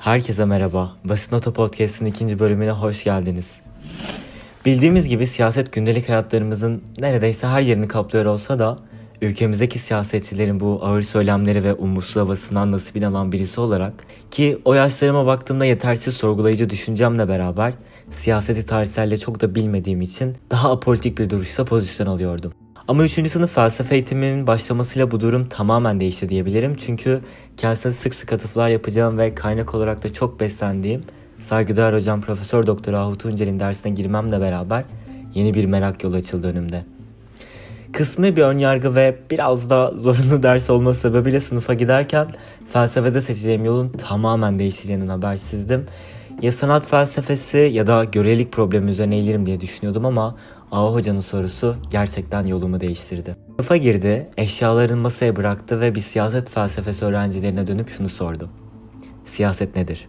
Herkese merhaba. Basit Nota Podcast'ın ikinci bölümüne hoş geldiniz. Bildiğimiz gibi siyaset gündelik hayatlarımızın neredeyse her yerini kaplıyor olsa da ülkemizdeki siyasetçilerin bu ağır söylemleri ve umutsuz havasından nasibini alan birisi olarak ki o yaşlarıma baktığımda yetersiz sorgulayıcı düşüncemle beraber siyaseti tarihselle çok da bilmediğim için daha apolitik bir duruşta pozisyon alıyordum. Ama 3. sınıf felsefe eğitiminin başlamasıyla bu durum tamamen değişti diyebilirim. Çünkü kendisine sık sık atıflar yapacağım ve kaynak olarak da çok beslendiğim saygıdeğer hocam Profesör Doktor Ahut Uncel'in dersine girmemle beraber yeni bir merak yolu açıldı önümde. Kısmı bir önyargı ve biraz da zorunlu ders olması sebebiyle sınıfa giderken felsefede seçeceğim yolun tamamen değişeceğinden habersizdim. Ya sanat felsefesi ya da görelilik problemi üzerine eğilirim diye düşünüyordum ama Ağa hocanın sorusu gerçekten yolumu değiştirdi. Sınıfa girdi, eşyalarını masaya bıraktı ve bir siyaset felsefesi öğrencilerine dönüp şunu sordu. Siyaset nedir?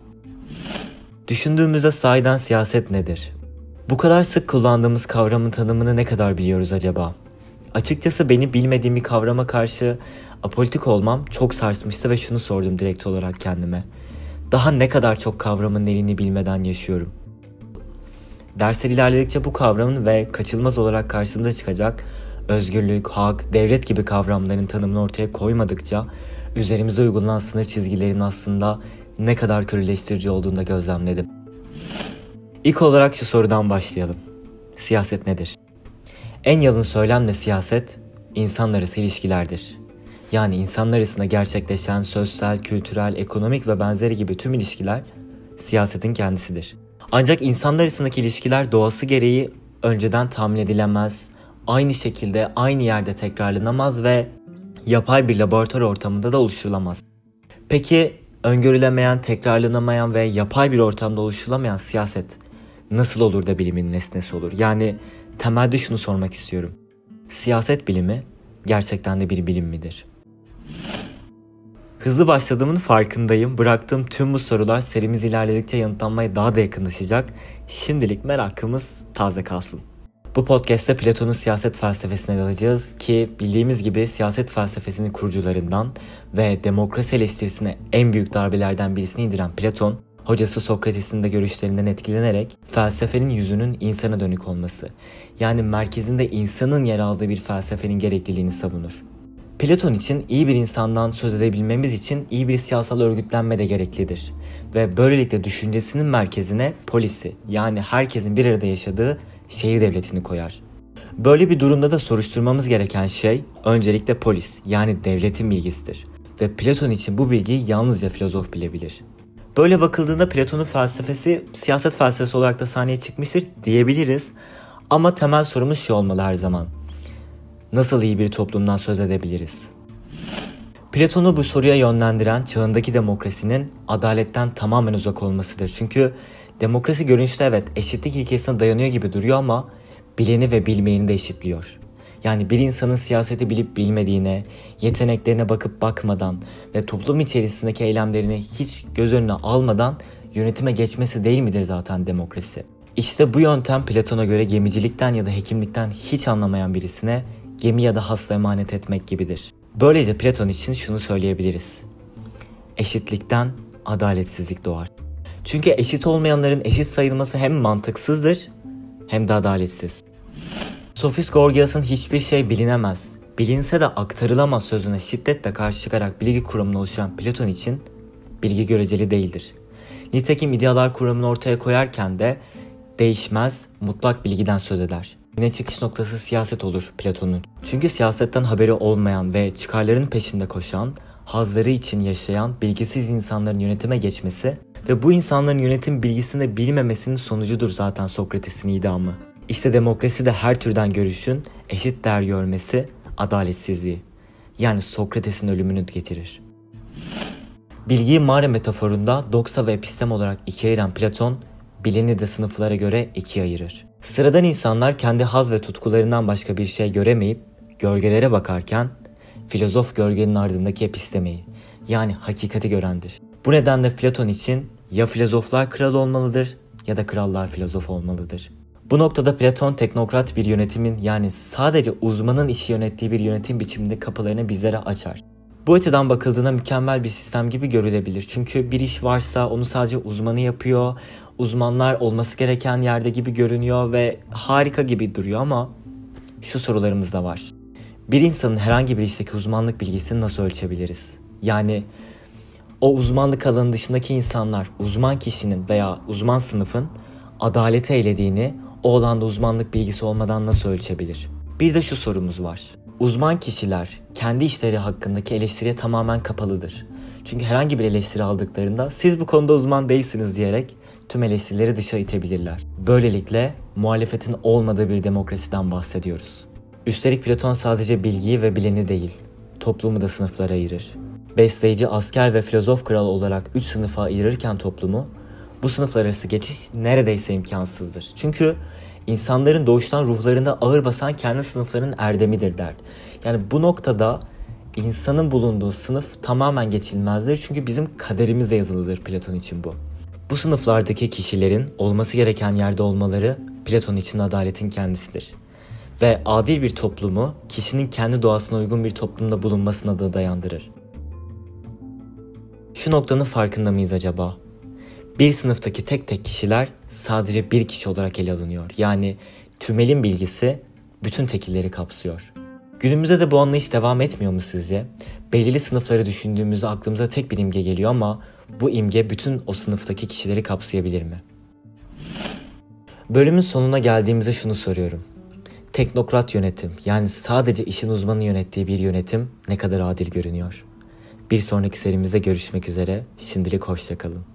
Düşündüğümüzde sahiden siyaset nedir? Bu kadar sık kullandığımız kavramın tanımını ne kadar biliyoruz acaba? Açıkçası beni bilmediğim bir kavrama karşı apolitik olmam çok sarsmıştı ve şunu sordum direkt olarak kendime. Daha ne kadar çok kavramın elini bilmeden yaşıyorum? Dersler ilerledikçe bu kavramın ve kaçılmaz olarak karşımıza çıkacak özgürlük, hak, devlet gibi kavramların tanımını ortaya koymadıkça üzerimize uygulanan sınır çizgilerin aslında ne kadar körüleştirici olduğunu da gözlemledim. İlk olarak şu sorudan başlayalım. Siyaset nedir? En yalın söylemle siyaset, insanlar arası ilişkilerdir. Yani insanlar arasında gerçekleşen sosyal, kültürel, ekonomik ve benzeri gibi tüm ilişkiler siyasetin kendisidir. Ancak insanlar arasındaki ilişkiler doğası gereği önceden tahmin edilemez, aynı şekilde aynı yerde tekrarlanamaz ve yapay bir laboratuvar ortamında da oluşturulamaz. Peki öngörülemeyen, tekrarlanamayan ve yapay bir ortamda oluşturulamayan siyaset nasıl olur da bilimin nesnesi olur? Yani temelde şunu sormak istiyorum. Siyaset bilimi gerçekten de bir bilim midir? Hızlı başladığımın farkındayım. Bıraktığım tüm bu sorular serimiz ilerledikçe yanıtlanmaya daha da yakınlaşacak. Şimdilik merakımız taze kalsın. Bu podcast'te Platon'un siyaset felsefesine dalacağız ki bildiğimiz gibi siyaset felsefesinin kurucularından ve demokrasi eleştirisine en büyük darbelerden birisini indiren Platon, hocası Sokrates'in de görüşlerinden etkilenerek felsefenin yüzünün insana dönük olması, yani merkezinde insanın yer aldığı bir felsefenin gerekliliğini savunur. Platon için iyi bir insandan söz edebilmemiz için iyi bir siyasal örgütlenme de gereklidir. Ve böylelikle düşüncesinin merkezine polisi yani herkesin bir arada yaşadığı şehir devletini koyar. Böyle bir durumda da soruşturmamız gereken şey öncelikle polis yani devletin bilgisidir. Ve Platon için bu bilgiyi yalnızca filozof bilebilir. Böyle bakıldığında Platon'un felsefesi siyaset felsefesi olarak da sahneye çıkmıştır diyebiliriz. Ama temel sorumuz şu olmalı her zaman nasıl iyi bir toplumdan söz edebiliriz? Platon'u bu soruya yönlendiren çağındaki demokrasinin adaletten tamamen uzak olmasıdır. Çünkü demokrasi görünüşte evet eşitlik ilkesine dayanıyor gibi duruyor ama bileni ve bilmeyeni de eşitliyor. Yani bir insanın siyaseti bilip bilmediğine, yeteneklerine bakıp bakmadan ve toplum içerisindeki eylemlerini hiç göz önüne almadan yönetime geçmesi değil midir zaten demokrasi? İşte bu yöntem Platon'a göre gemicilikten ya da hekimlikten hiç anlamayan birisine gemi ya da hasta emanet etmek gibidir. Böylece Platon için şunu söyleyebiliriz. Eşitlikten adaletsizlik doğar. Çünkü eşit olmayanların eşit sayılması hem mantıksızdır hem de adaletsiz. Sofist Gorgias'ın hiçbir şey bilinemez, bilinse de aktarılamaz sözüne şiddetle karşı çıkarak bilgi kuramını oluşturan Platon için bilgi göreceli değildir. Nitekim idealar kuramını ortaya koyarken de değişmez, mutlak bilgiden söz eder. Yine çıkış noktası siyaset olur Platon'un. Çünkü siyasetten haberi olmayan ve çıkarların peşinde koşan, hazları için yaşayan bilgisiz insanların yönetime geçmesi ve bu insanların yönetim bilgisini bilmemesinin sonucudur zaten Sokrates'in idamı. İşte demokrasi de her türden görüşün eşit değer görmesi adaletsizliği. Yani Sokrates'in ölümünü getirir. Bilgiyi mağara metaforunda doksa ve epistem olarak ikiye ayıran Platon, bileni de sınıflara göre ikiye ayırır. Sıradan insanlar kendi haz ve tutkularından başka bir şey göremeyip gölgelere bakarken filozof gölgenin ardındaki epistemeyi yani hakikati görendir. Bu nedenle Platon için ya filozoflar kral olmalıdır ya da krallar filozof olmalıdır. Bu noktada Platon teknokrat bir yönetimin yani sadece uzmanın işi yönettiği bir yönetim biçiminde kapılarını bizlere açar. Bu açıdan bakıldığında mükemmel bir sistem gibi görülebilir. Çünkü bir iş varsa onu sadece uzmanı yapıyor. Uzmanlar olması gereken yerde gibi görünüyor ve harika gibi duruyor ama şu sorularımız da var. Bir insanın herhangi bir işteki uzmanlık bilgisini nasıl ölçebiliriz? Yani o uzmanlık alanı dışındaki insanlar uzman kişinin veya uzman sınıfın adaleti eylediğini o alanda uzmanlık bilgisi olmadan nasıl ölçebilir? Bir de şu sorumuz var. Uzman kişiler kendi işleri hakkındaki eleştiriye tamamen kapalıdır. Çünkü herhangi bir eleştiri aldıklarında siz bu konuda uzman değilsiniz diyerek tüm eleştirileri dışa itebilirler. Böylelikle muhalefetin olmadığı bir demokrasiden bahsediyoruz. Üstelik Platon sadece bilgiyi ve bileni değil, toplumu da sınıflara ayırır. Besleyici, asker ve filozof kral olarak üç sınıfa ayırırken toplumu, bu sınıflar arası geçiş neredeyse imkansızdır. Çünkü insanların doğuştan ruhlarında ağır basan kendi sınıflarının erdemidir der. Yani bu noktada insanın bulunduğu sınıf tamamen geçilmezdir. Çünkü bizim kaderimizde yazılıdır Platon için bu. Bu sınıflardaki kişilerin olması gereken yerde olmaları Platon için adaletin kendisidir. Ve adil bir toplumu kişinin kendi doğasına uygun bir toplumda bulunmasına da dayandırır. Şu noktanın farkında mıyız acaba? Bir sınıftaki tek tek kişiler sadece bir kişi olarak ele alınıyor. Yani tümelin bilgisi bütün tekilleri kapsıyor. Günümüzde de bu anlayış devam etmiyor mu sizce? Belirli sınıfları düşündüğümüzde aklımıza tek bir imge geliyor ama bu imge bütün o sınıftaki kişileri kapsayabilir mi? Bölümün sonuna geldiğimizde şunu soruyorum. Teknokrat yönetim yani sadece işin uzmanı yönettiği bir yönetim ne kadar adil görünüyor? Bir sonraki serimizde görüşmek üzere. Şimdilik hoşçakalın.